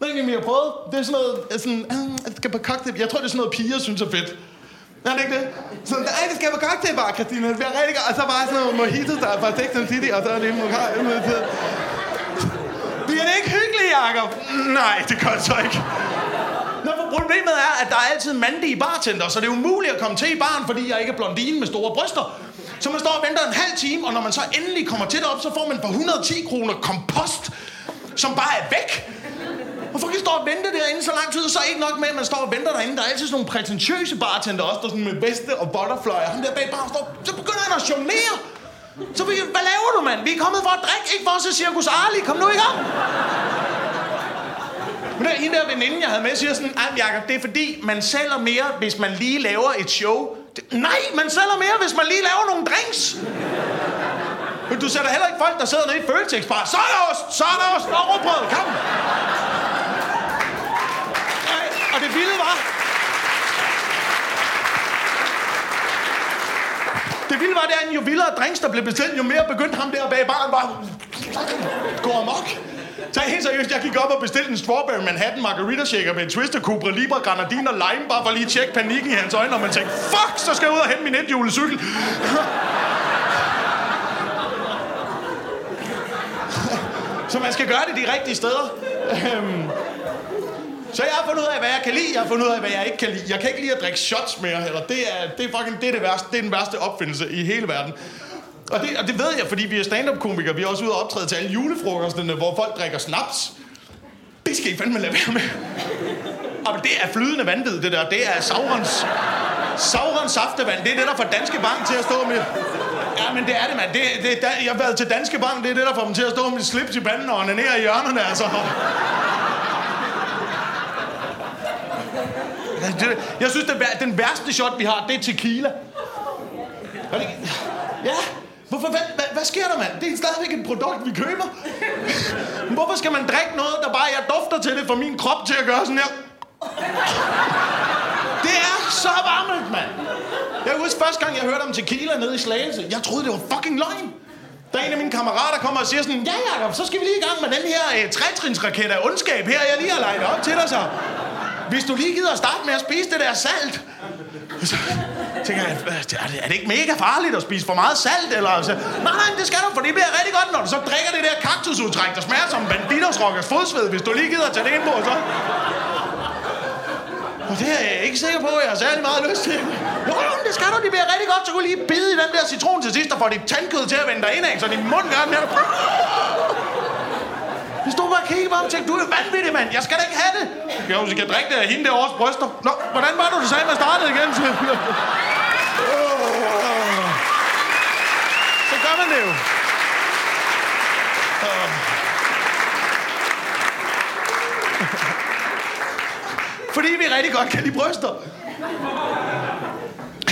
Ved ikke, om I har prøvet? Det er sådan noget, sådan, jeg skal på cocktail. Jeg tror, det er sådan noget, piger synes er fedt. Er det ikke det? Sådan, ej, det skal på cocktailbar, Christina. Det bliver rigtig godt. Og så bare sådan noget mojito, der er fra Sex and City, og så er det en mojito. Bliver det ikke hyggeligt, Jacob? Nej, det gør det så ikke. Nå, for problemet er, at der er altid mandlige bartender, så det er umuligt at komme til i baren, fordi jeg ikke er blondine med store bryster. Så man står og venter en halv time, og når man så endelig kommer til op, så får man for 110 kroner kompost, som bare er væk. Hvorfor kan I stå og vente derinde så lang tid, og så er ikke nok med, at man står og venter derinde. Der er altid sådan nogle prætentiøse bartender også, der sådan med veste og butterfly. Og han der bag bare står, så begynder han at jonglere. Så vi, hvad laver du, mand? Vi er kommet for at drikke, ikke for at se Circus Arli. Kom nu i gang. Men der, hende der veninde, jeg havde med, siger sådan, Ej, Jacob, det er fordi, man sælger mere, hvis man lige laver et show. Det, nej, man sælger mere, hvis man lige laver nogle drinks. Men du sætter heller ikke folk, der sidder nede i Føtex bare, så er der ost, så er der også overbrød, kom! Vilde var, Det vilde var, det er, jo vildere drinks, der blev bestilt, jo mere begyndte ham der bag baren bare gå amok. Så helt seriøst, jeg gik op og bestilte en Strawberry Manhattan Margarita Shaker med en Twister Cobra libra, Granadine og Lime, bare for lige at tjekke panikken i hans øjne, og man tænkte, fuck, så skal jeg ud og hente min ethjulet cykel. [LAUGHS] så man skal gøre det de rigtige steder. Øhm, så jeg har fundet ud af, hvad jeg kan lide, jeg har fundet ud af, hvad jeg ikke kan lide. Jeg kan ikke lide at drikke shots mere, eller det er, det er fucking det, er det, værste, det er den værste opfindelse i hele verden. Og det, og det ved jeg, fordi vi er stand-up-komikere. Vi er også ude og optræde til alle julefrokosterne, hvor folk drikker snaps. Det skal I fandme lade være med. Ah, og det er flydende vanvid, det der. Det er Saurons, Saurons saftevand. Det er det, der får Danske Bank til at stå med... Ja, men det er det, mand. Det, det, der, jeg har været til Danske Bank. Det er det, der får dem til at stå med slips i panden og onanere i hjørnerne, altså. Jeg synes, den, den værste shot, vi har, det er tequila. Ja, Hvorfor, hvad, hvad, hvad sker der, mand? Det er stadigvæk et produkt, vi køber. Hvorfor skal man drikke noget, der bare, jeg dufter til det, for min krop til at gøre sådan her? Det er så varmt, mand. Jeg husker første gang, jeg hørte om tequila nede i Slagelse. Jeg troede, det var fucking løgn. Der er en af mine kammerater kommer og siger sådan, ja Jacob, så skal vi lige i gang med den her øh, trætrinsraket af ondskab her, jeg lige har lejet op til dig så. Hvis du lige gider at starte med at spise det der salt. Så tænker jeg, er det, er det ikke mega farligt at spise for meget salt? Eller, så, nej, nej, det skal du, for det bliver rigtig godt, når du så drikker det der kaktusudtræk, der smager som banditersrokkers fodsved, hvis du lige gider at tage det ind på, så... Og det er jeg ikke sikker på, at jeg har særlig meget lyst til. Jo, jo, det skal du, det bliver rigtig godt, så kunne lige bide i den der citron til sidst, og få dit tandkød til at vende dig indad, så din mund gør den her... Vi stod bare og kiggede på ham og tænkte, du er vanvittig, mand. Jeg skal da ikke have det. Jo, vi skal drikke det af hende derovre bryster. Nå, hvordan var det, du sagde, man startede igen? [LAUGHS] Så gør man det jo. [LAUGHS] Fordi vi rigtig godt kan lide bryster. [LAUGHS]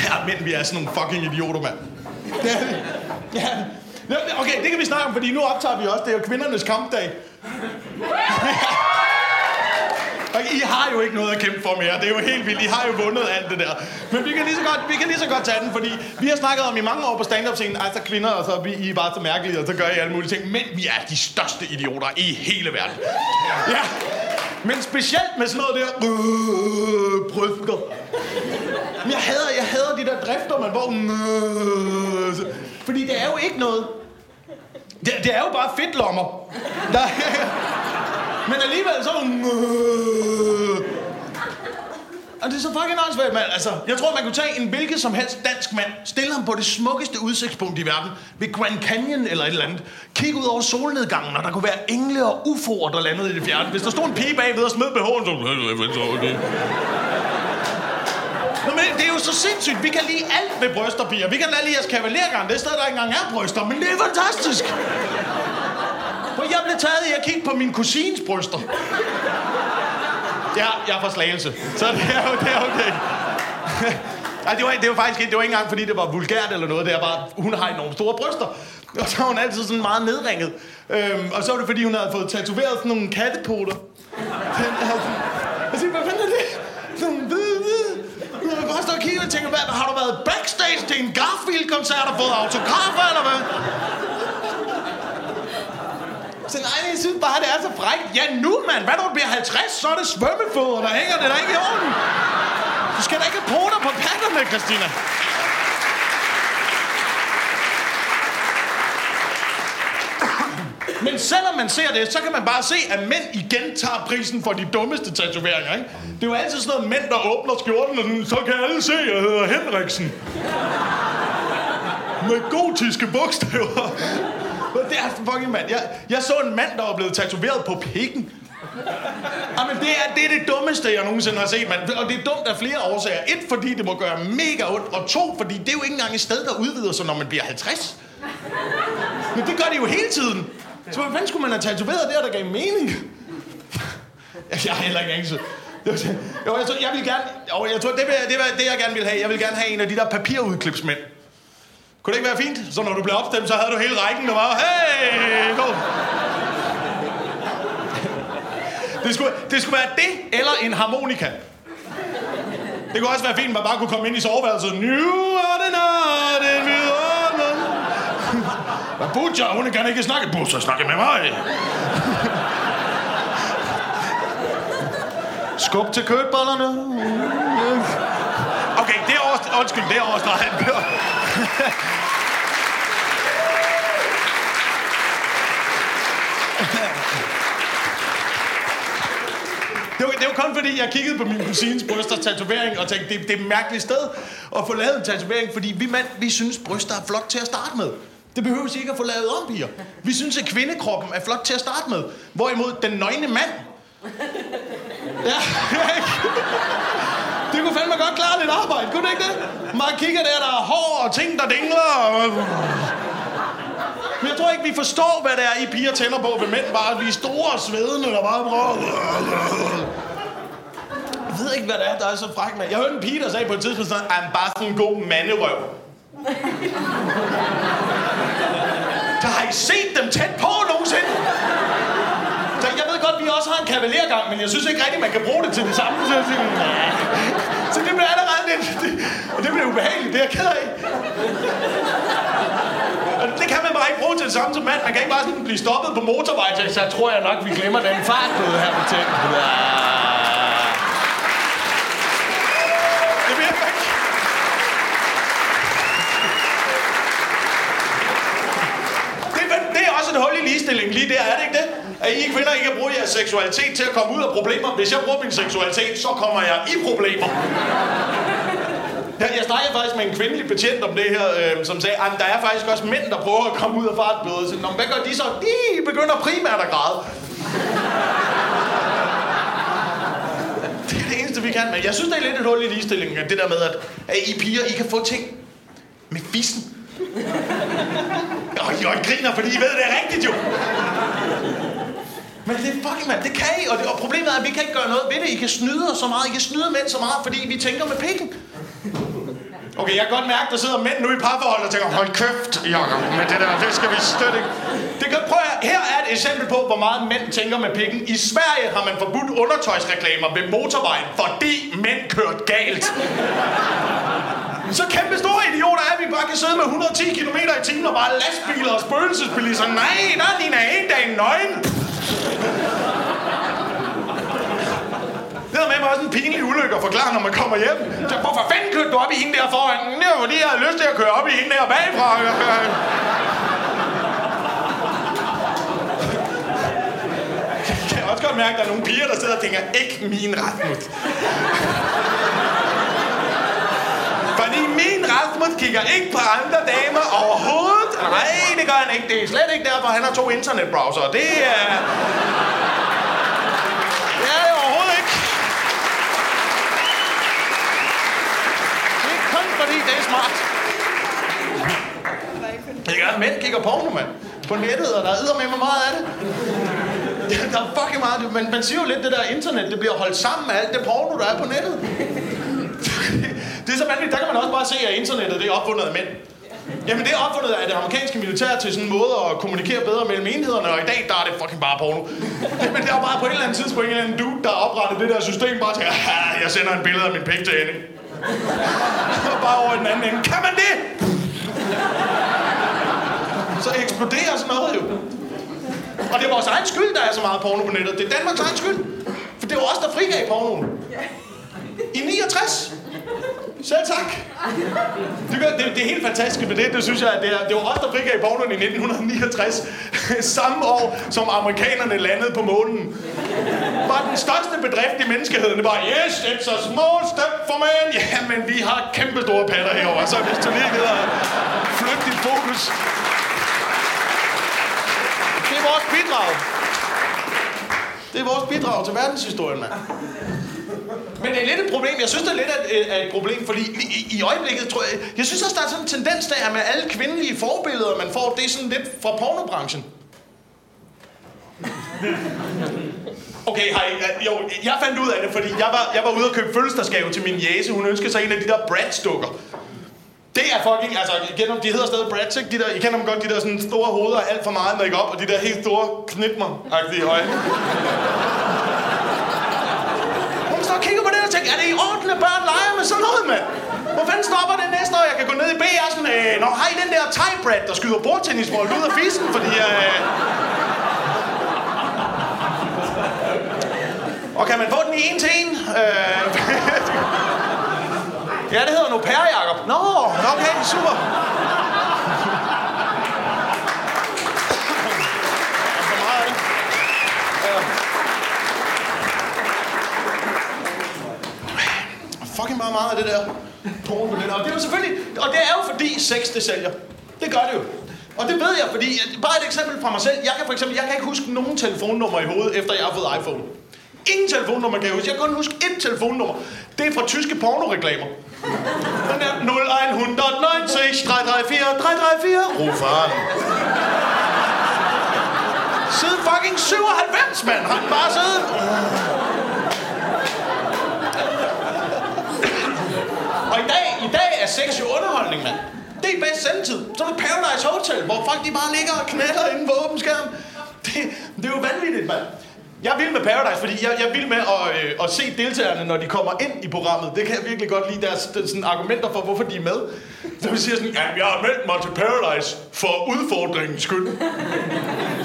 Ja, men vi er sådan nogle fucking idioter, mand. Det er det. Ja. Okay, det kan vi snakke om, fordi nu optager vi også. Det er jo kvindernes kampdag. I har jo ikke noget at kæmpe for mere. Det er jo helt vildt. I har jo vundet alt det der. Men vi kan lige så godt, vi kan lige så godt tage den, fordi vi har snakket om i mange år på stand-up-scenen, altså kvinder, og så er vi I er bare så mærkelige, og så gør I alle mulige ting. Men vi er de største idioter i hele verden. Ja. Men specielt med sådan noget der øh, bryster. Men jeg hader, jeg hader de der drifter, man hvor... Øh, fordi det er jo ikke noget. Det, det er jo bare fedtlommer. Der, [LAUGHS] men alligevel så... Og det er så fucking åndssvagt, mand. Altså, jeg tror, man kunne tage en hvilket som helst dansk mand, stille ham på det smukkeste udsigtspunkt i verden, ved Grand Canyon eller et eller andet, kigge ud over solnedgangen, og der kunne være engle og ufoer, der landede i det fjerne. Hvis der stod en pige bagved og smed BH'en, så... Nå, men det er jo så sindssygt. Vi kan lide alt ved brysterpiger. Vi kan lide jeres kavalergang. Det er stadig, der ikke engang er bryster, men det er fantastisk. For jeg blev taget i at kigge på min kusins bryster. Ja, jeg er fra Slagelse. Så det er, det er okay. Ej, det var, det var faktisk ikke, det var ikke engang, fordi det var vulgært eller noget. Det er bare, hun har enormt store bryster. Og så er hun altid sådan meget nedringet. Øhm, og så var det, fordi hun havde fået tatoveret sådan nogle kattepoter. Jeg siger, altså, hvad fanden er det? Jeg tænker, tænke, hvad, har du været backstage til en Garfield-koncert og fået autografer, eller hvad? Så nej, jeg synes bare, det er så frækt. Ja, nu, mand. Hvad når du bliver 50, så er det svømmefødder, der hænger det der ikke i orden. Du skal da ikke have poter på patterne, Christina. Men selvom man ser det, så kan man bare se, at mænd igen tager prisen for de dummeste tatoveringer. Ikke? Det er jo altid sådan noget mænd, der åbner skjorten, og sådan, så kan alle se, at jeg hedder Henriksen. Med gotiske bogstaver. Det er fucking mand. Jeg, jeg så en mand, der var blevet tatoveret på pikken. Jamen, det er, det er det dummeste, jeg nogensinde har set, mand. Og det er dumt af flere årsager. Et, fordi det må gøre mega ondt. Og to, fordi det er jo ikke engang et sted, der udvider sig, når man bliver 50. Men det gør det jo hele tiden. Så hvad fanden skulle man have tatoveret der, der gav mening? Jeg er heller ikke angst. Jo, jeg, tror, jeg vil gerne... Jo, jeg tror, det, vil, det, vil, det, jeg gerne vil have. Jeg vil gerne have en af de der papirudklipsmænd. Kunne det ikke være fint? Så når du blev opstemt, så havde du hele rækken, der var, hey, go. Det skulle, det skulle være det, eller en harmonika. Det kunne også være fint, at man bare kunne komme ind i soveværelset. Nu er det natten. Hvad Butcher, hun kan ikke snakke. Butcher, snakke med mig. Skub til kødbollerne. Okay, det er over... Undskyld, det er overstreget. Det var, det var kun fordi, jeg kiggede på min kusines brysters tatovering og tænkte, det, det er et mærkeligt sted at få lavet en tatovering, fordi vi mænd, vi synes, bryster er flot til at starte med. Det behøver ikke at få lavet om, piger. Vi synes, at kvindekroppen er flot til at starte med. Hvorimod den nøgne mand... Ja, [LAUGHS] det kunne fandme godt klare lidt arbejde, kunne det ikke det? Man kigger der, der er hår og ting, der dingler. Og... Men jeg tror ikke, vi forstår, hvad det er, I piger tænder på ved mænd. Bare vi er store og svedende, der bare prøver... Jeg ved ikke, hvad det er, der er så fræk, med. Jeg hørte en pige, der sagde på et tidspunkt sådan, at bare sådan en god manderøv. Der har I set dem tæt på nogensinde? Så jeg ved godt, at vi også har en kavalergang, men jeg synes ikke rigtigt, man kan bruge det til det samme. Så, jeg siger, så det bliver allerede lidt... Det, og det bliver ubehageligt, det er jeg ked af. Og det kan man bare ikke bruge til det samme som mand. Man kan ikke bare sådan blive stoppet på motorvejen, så, så tror jeg nok, vi glemmer den fartbøde her på tænken virker ikke. Det, er- det er også et hul i ligestilling lige der, er det ikke det? At I kvinder ikke kan bruge jeres seksualitet til at komme ud af problemer. Hvis jeg bruger min seksualitet, så kommer jeg i problemer. Jeg, jeg snakkede faktisk med en kvindelig betjent om det her, øh, som sagde, at der er faktisk også mænd, der prøver at komme ud af fartbøde. Så, men hvad gør de så? De begynder primært at græde. Det er det eneste, vi kan. Men jeg synes, det er lidt et hul i ligestillingen, det der med, at, at I piger, I kan få ting med fissen. Og I, griner, fordi I ved, det er rigtigt jo. Men det er fucking mand, det kan I, og, det, og problemet er, at vi kan ikke gøre noget ved det. I kan snyde os så meget, I kan snyde mænd så meget, fordi vi tænker med pikken. Okay, jeg kan godt mærke, der sidder mænd nu i parforhold og tænker, hold kæft, Jacob, med det der, det skal vi støtte ikke. Det kan, prøv at, her er et eksempel på, hvor meget mænd tænker med pikken. I Sverige har man forbudt undertøjsreklamer ved motorvejen, fordi mænd kørte galt. Så kæmpe store idioter er, at vi bare kan sidde med 110 km i timen og bare lastbiler og spøgelsesbiliser. Nej, der er din en dag nøgen. Det er med mig også en pinlig ulykke at forklare, når man kommer hjem. Så, hvorfor fanden kørte du op i hende der foran? Det var fordi, jeg havde lyst til at køre op i hende der bagfra. Jeg kan også godt mærke, at der er nogle piger, der sidder og tænker, ikke min Rasmus. Fordi min Rasmus kigger ikke på andre damer overhovedet. Nej, det gør han ikke. Det er slet ikke derfor, han har to internetbrowser. Det er... Det er det overhovedet ikke. Det er kun fordi, det er smart. Det gør, mænd kigger porno, mand. På nettet, og der er med mig meget af det. Der er fucking meget. Man, man siger jo lidt, det der internet, det bliver holdt sammen med alt det porno, der er på nettet. Det så vanvittigt. Der kan man også bare se, at internettet det er opfundet af mænd. Jamen, det er opfundet af det amerikanske militær til sådan en måde at kommunikere bedre mellem enhederne, og i dag, der er det fucking bare porno. Men det er bare på et eller andet tidspunkt en eller anden dude, der oprettede det der system, bare til, jeg sender en billede af min pik til hende. Og bare over i den anden ende. Kan man det? Så eksploderer sådan noget jo. Og det er vores egen skyld, der er så meget porno på nettet. Det er Danmarks egen skyld. For det var os, der frigav pornoen. I 69. Selv tak. Det, gør, det, det er helt fantastisk ved det. Det synes jeg, at det, er, det var os, der frigav pornoen i 1969. [LAUGHS] Samme år, som amerikanerne landede på månen. Var den største bedrift i menneskeheden. Det var, yes, it's a small step for man. [LAUGHS] Jamen, vi har kæmpe store patter herovre. Så hvis du lige gider flytte dit fokus. Det er vores bidrag. Det er vores bidrag til verdenshistorien, mand. Men det er lidt et problem. Jeg synes, det er lidt et, et problem, fordi i, i øjeblikket tror jeg... Jeg synes også, der er sådan en tendens der, at med alle kvindelige forbilleder, man får, det er sådan lidt fra pornobranchen. Okay, hej. Jo, jeg fandt ud af det, fordi jeg var, jeg var ude og købe fødselsdagsgave til min jæse. Hun ønskede sig en af de der Bratz-dukker. Det er fucking, altså, igen, kender de hedder stadig Bratz, ikke? De der, I kender dem godt, de der sådan store hoveder, alt for meget make og de der helt store knipmer-agtige øjne. Hun står og kigger på det og tænker, er det i orden, at børn leger med sådan noget, mand? Hvor fanden stopper det næste år? Jeg kan gå ned i BR sådan, øh, Nå, har I den der thai der skyder bordtennisbold ud af fisken, Fordi, øh... Og kan man få den i en til en? Øh... [LAUGHS] Ja, det hedder nu Per Jacob. Nå, okay, super. Fucking meget meget af det der porno på det der. Og det er jo selvfølgelig, og det er jo fordi sex det sælger. Det gør det jo. Og det ved jeg, fordi, bare et eksempel fra mig selv. Jeg kan for eksempel, jeg kan ikke huske nogen telefonnummer i hovedet, efter jeg har fået iPhone. Ingen telefonnummer kan jeg huske. Jeg kan kun huske ét telefonnummer. Det er fra tyske pornoreklamer. Den der 0190 334 334. Ruf faren. Siden fucking 97, mand. Han bare siddet. Og i dag, i dag er sex jo underholdning, mand. Det er bedst sendetid. Så er det Paradise Hotel, hvor folk de bare ligger og knaller inde på åben skærm. Det, det er jo vanvittigt, mand. Jeg vil med Paradise, fordi jeg, jeg vil med at, øh, at se deltagerne, når de kommer ind i programmet. Det kan jeg virkelig godt lide, deres sådan, argumenter for, hvorfor de er med. Så vi siger sådan, ja, jeg har meldt mig til Paradise for udfordringens skyld.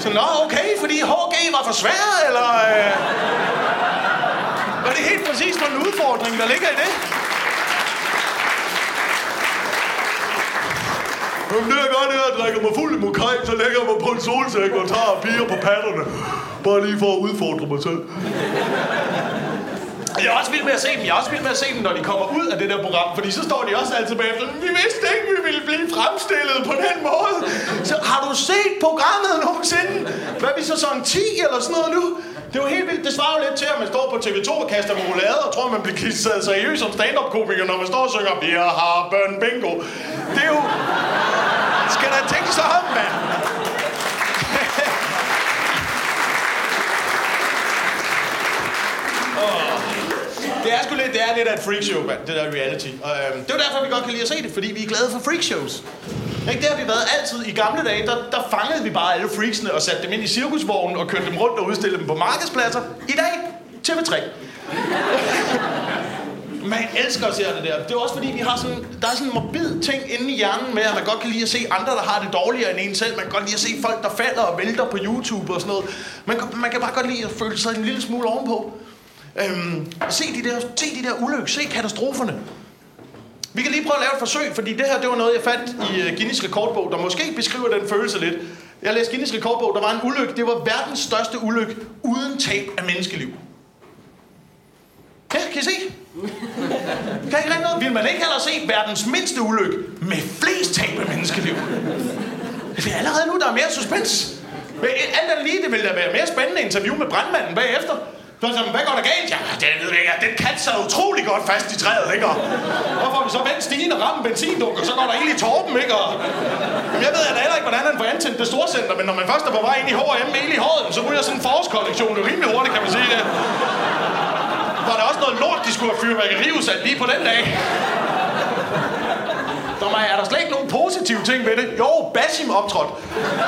Så nå, okay, fordi HG var for svær, eller... Øh, var det helt præcis den udfordring, der ligger i det? Jamen, det jeg gør, det er, at jeg drikker mig fuld i mokaj, så lægger jeg mig på en solsæk og tager piger på patterne. Bare lige for at udfordre mig selv. Jeg er også vild med at se dem. Jeg er også vild med at se dem, når de kommer ud af det der program. Fordi så står de også altid bagefter. Vi vidste ikke, vi ville blive fremstillet på den måde. Så har du set programmet nogensinde? Hvad er vi så sådan 10 eller sådan noget nu? Det er jo helt vildt. Det svarer jo lidt til, at man står på TV2 og kaster marmelade og tror, man bliver kisset seriøst som stand-up-komiker, når man står og synger, vi har børn bingo. Det er jo... Skal der tænke sig om, mand? Det er sgu lidt, det er lidt af et freakshow, mand, det der reality. Og, øhm, det er derfor, vi godt kan lide at se det, fordi vi er glade for freakshows. Ikke? Det har vi været altid. I gamle dage, der, der fangede vi bare alle freaksene og satte dem ind i cirkusvognen og kørte dem rundt og udstillede dem på markedspladser. I dag, TV3. Man elsker at se det der. Det er også fordi, vi har sådan, der er sådan en morbid ting inde i hjernen med, at man godt kan lide at se andre, der har det dårligere end en selv. Man kan godt lide at se folk, der falder og vælter på YouTube og sådan noget. Man, man kan bare godt lide at føle sig en lille smule ovenpå. Øhm, se, de der, se de der ulykker, se katastroferne. Vi kan lige prøve at lave et forsøg, fordi det her det var noget, jeg fandt i øh, Guinness rekordbog, der måske beskriver den følelse lidt. Jeg læste Guinness rekordbog, der var en ulykke. Det var verdens største ulykke uden tab af menneskeliv. Ja, kan I se? Kan I ikke noget? Vil man ikke heller se verdens mindste ulykke med flest tab af menneskeliv? Det er allerede nu, der er mere suspens. Alt andet lige, det ville da være mere spændende interview med brandmanden bagefter. Så er hvad går der galt? Ja, det ved jeg ikke. Den kat sad utrolig godt fast i træet, ikke? Og hvorfor vi så vendt stigen og ramme benzindunker, så går der ild i torben, ikke? Og... Jamen, jeg ved jeg da heller ikke, hvordan han får antændt det store center, men når man først er på vej ind i H&M med i håret, så ryger sådan en forårskollektion jo rimelig hurtigt, kan man sige det. Var der også noget lort, de skulle have fyrværkeriudsat lige på den dag? Der er der slet ikke nogen positive ting ved det? Jo, Basim optrådt.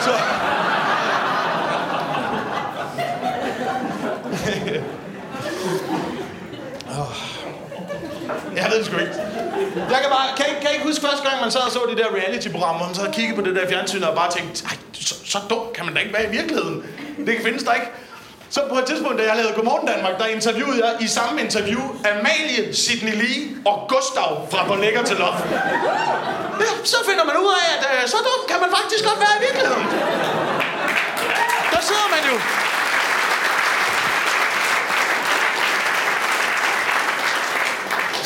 Så... [LAUGHS] Jeg ved det sgu ikke. Jeg kan bare, kan, kan I ikke huske første gang, man sad og så de der reality-programmer, hvor man sad og kiggede på det der fjernsyn og bare tænkte, ej, så, så dumt kan man da ikke være i virkeligheden. Det kan findes der ikke. Så på et tidspunkt, da jeg lavede Godmorgen Danmark, der interviewede jeg i samme interview Amalie, Sidney Lee og Gustav fra På Lækker til Loft. Ja, så finder man ud af, at øh, så dumt kan man faktisk godt være i virkeligheden. Der sidder man jo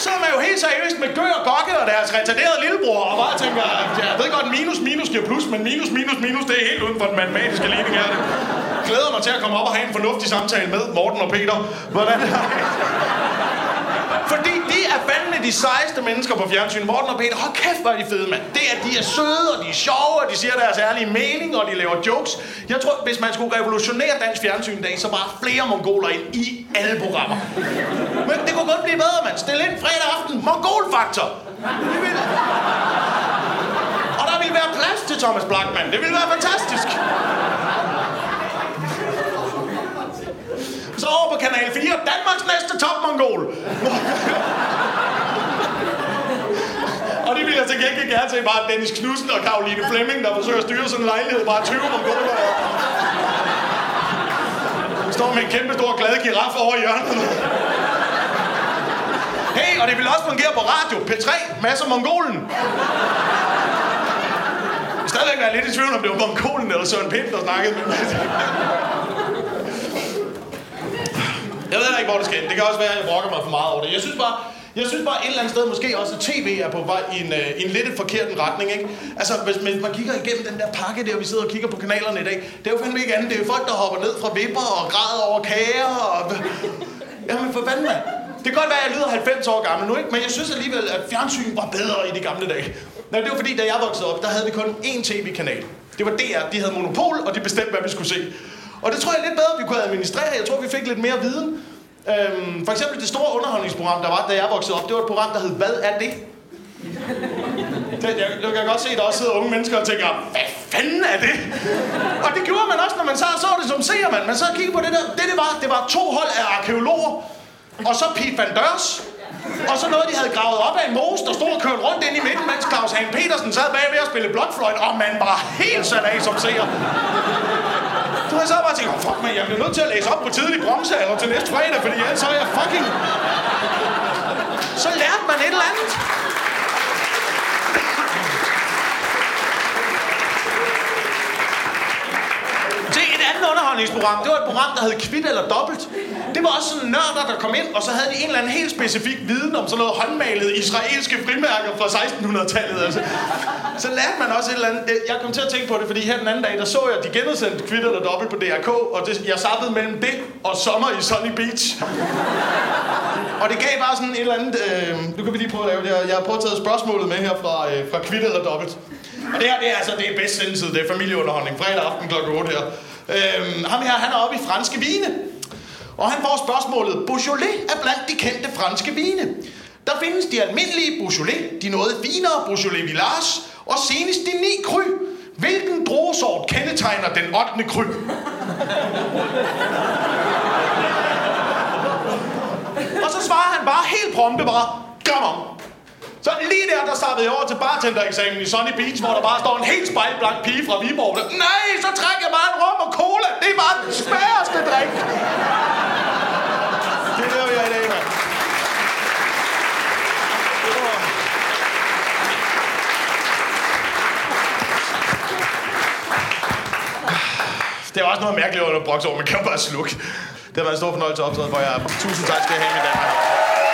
så er man jo helt seriøst med Gør og Gokke og deres retarderede lillebror, og bare tænker, jeg ved godt, minus minus giver plus, men minus minus minus, det er helt uden for den matematiske ligning her. Det glæder mig til at komme op og have en fornuftig samtale med Morten og Peter. Hvordan er fordi de er fandme de sejeste mennesker på fjernsyn. Morten og Peter, hold kæft, hvor er de fede, mand. Det er, de er søde, og de er sjove, og de siger deres ærlige mening, og de laver jokes. Jeg tror, hvis man skulle revolutionere dansk fjernsyn i dag, så bare flere mongoler ind i alle programmer. Men det kunne godt blive bedre, mand. Stil ind fredag aften. Mongolfaktor. Det vil... Og der ville være plads til Thomas Blackman. Det ville være fantastisk. Så over på Kanal 4, Danmarks næste topmongol. og det vil jeg til gengæld gerne se bare Dennis Knudsen og Karoline Flemming, der forsøger at styre sådan en lejlighed. Bare 20 mongoler. Står med en kæmpe stor glad giraf over i hjørnet. Hey, og det vil også fungere på radio. P3, masser mongolen. Jeg stadigvæk være lidt i tvivl, om det var mongolen eller Søren Pind, der snakkede med mig. Jeg ved ikke, hvor det skal ende. Det kan også være, at jeg brokker mig for meget over det. Jeg synes bare, jeg synes bare et eller andet sted, måske også at tv er på vej i en, øh, en lidt forkert retning, ikke? Altså, hvis, hvis man kigger igennem den der pakke der, vi sidder og kigger på kanalerne i dag, det er jo fandme ikke andet. Det er jo folk, der hopper ned fra vipper og græder over kager og... Jamen, for fanden, mand. Det kan godt være, at jeg lyder 90 år gammel nu, ikke? Men jeg synes alligevel, at fjernsyn var bedre i de gamle dage. Nej, det var fordi, da jeg voksede op, der havde vi kun én tv-kanal. Det var DR. De havde monopol, og de bestemte, hvad vi skulle se. Og det tror jeg er lidt bedre, vi kunne administrere. Jeg tror, vi fik lidt mere viden. Øhm, for eksempel det store underholdningsprogram, der var, da jeg voksede op, det var et program, der hed Hvad er det? Det, jeg, jeg kan godt se, at der også sidder unge mennesker og tænker, hvad fanden er det? Og det gjorde man også, når man så, så det som ser man. Man så kiggede på det der. Det, det var, det var to hold af arkeologer. Og så Pete Van Dørs. Og så noget, de havde gravet op af en mose, der stod og kørte rundt ind i midten, mens Claus Hagen Petersen sad bagved og spille blokfløjt, og man var helt sat af som seer. Du har så bare tænkt, oh, fuck man, jeg bliver nødt til at læse op på tidlig bronze eller til næste fredag, fordi ellers så er jeg fucking... Så lærte man et eller andet. Se, et andet underholdningsprogram, det var et program, der hed Kvit eller Dobbelt. Det var også sådan nørder, der kom ind, og så havde de en eller anden helt specifik viden om sådan noget håndmalede israelske frimærker fra 1600-tallet. Altså. Så lærte man også et eller andet. Jeg kom til at tænke på det, fordi her den anden dag, der så jeg, at de genudsendte Kvit eller Dobbelt på DRK, og det, jeg sappede mellem det og sommer i Sunny Beach. Og det gav bare sådan et eller andet... Øh, nu kan vi lige prøve at lave det her. Jeg har prøvet at tage spørgsmålet med her fra, øh, fra Kvit eller Dobbelt. Og det her, det er altså det er bedst sendetid. Det er familieunderholdning. Fredag aften kl. 8 her. Øhm, ham her, han er oppe i franske vine. Og han får spørgsmålet, Beaujolais er blandt de kendte franske vine. Der findes de almindelige Beaujolais, de noget finere Beaujolais Villars, og senest de ni kry. Hvilken druesort kendetegner den 8. kry? og så svarer han bare helt prompte bare, kom on. Så lige der, der startede jeg over til bartendereksamen i Sunny Beach, hvor der bare står en helt spejlblank pige fra Viborg. Der, Nej, så trækker jeg bare en rum og cola. Det er bare den sværeste drik. Det laver jeg i dag, mand. Det er også noget mærkeligt under brokse over, man kan bare slukke. Det har været en stor fornøjelse at optræde for jer. Tusind tak skal I have, mine damer.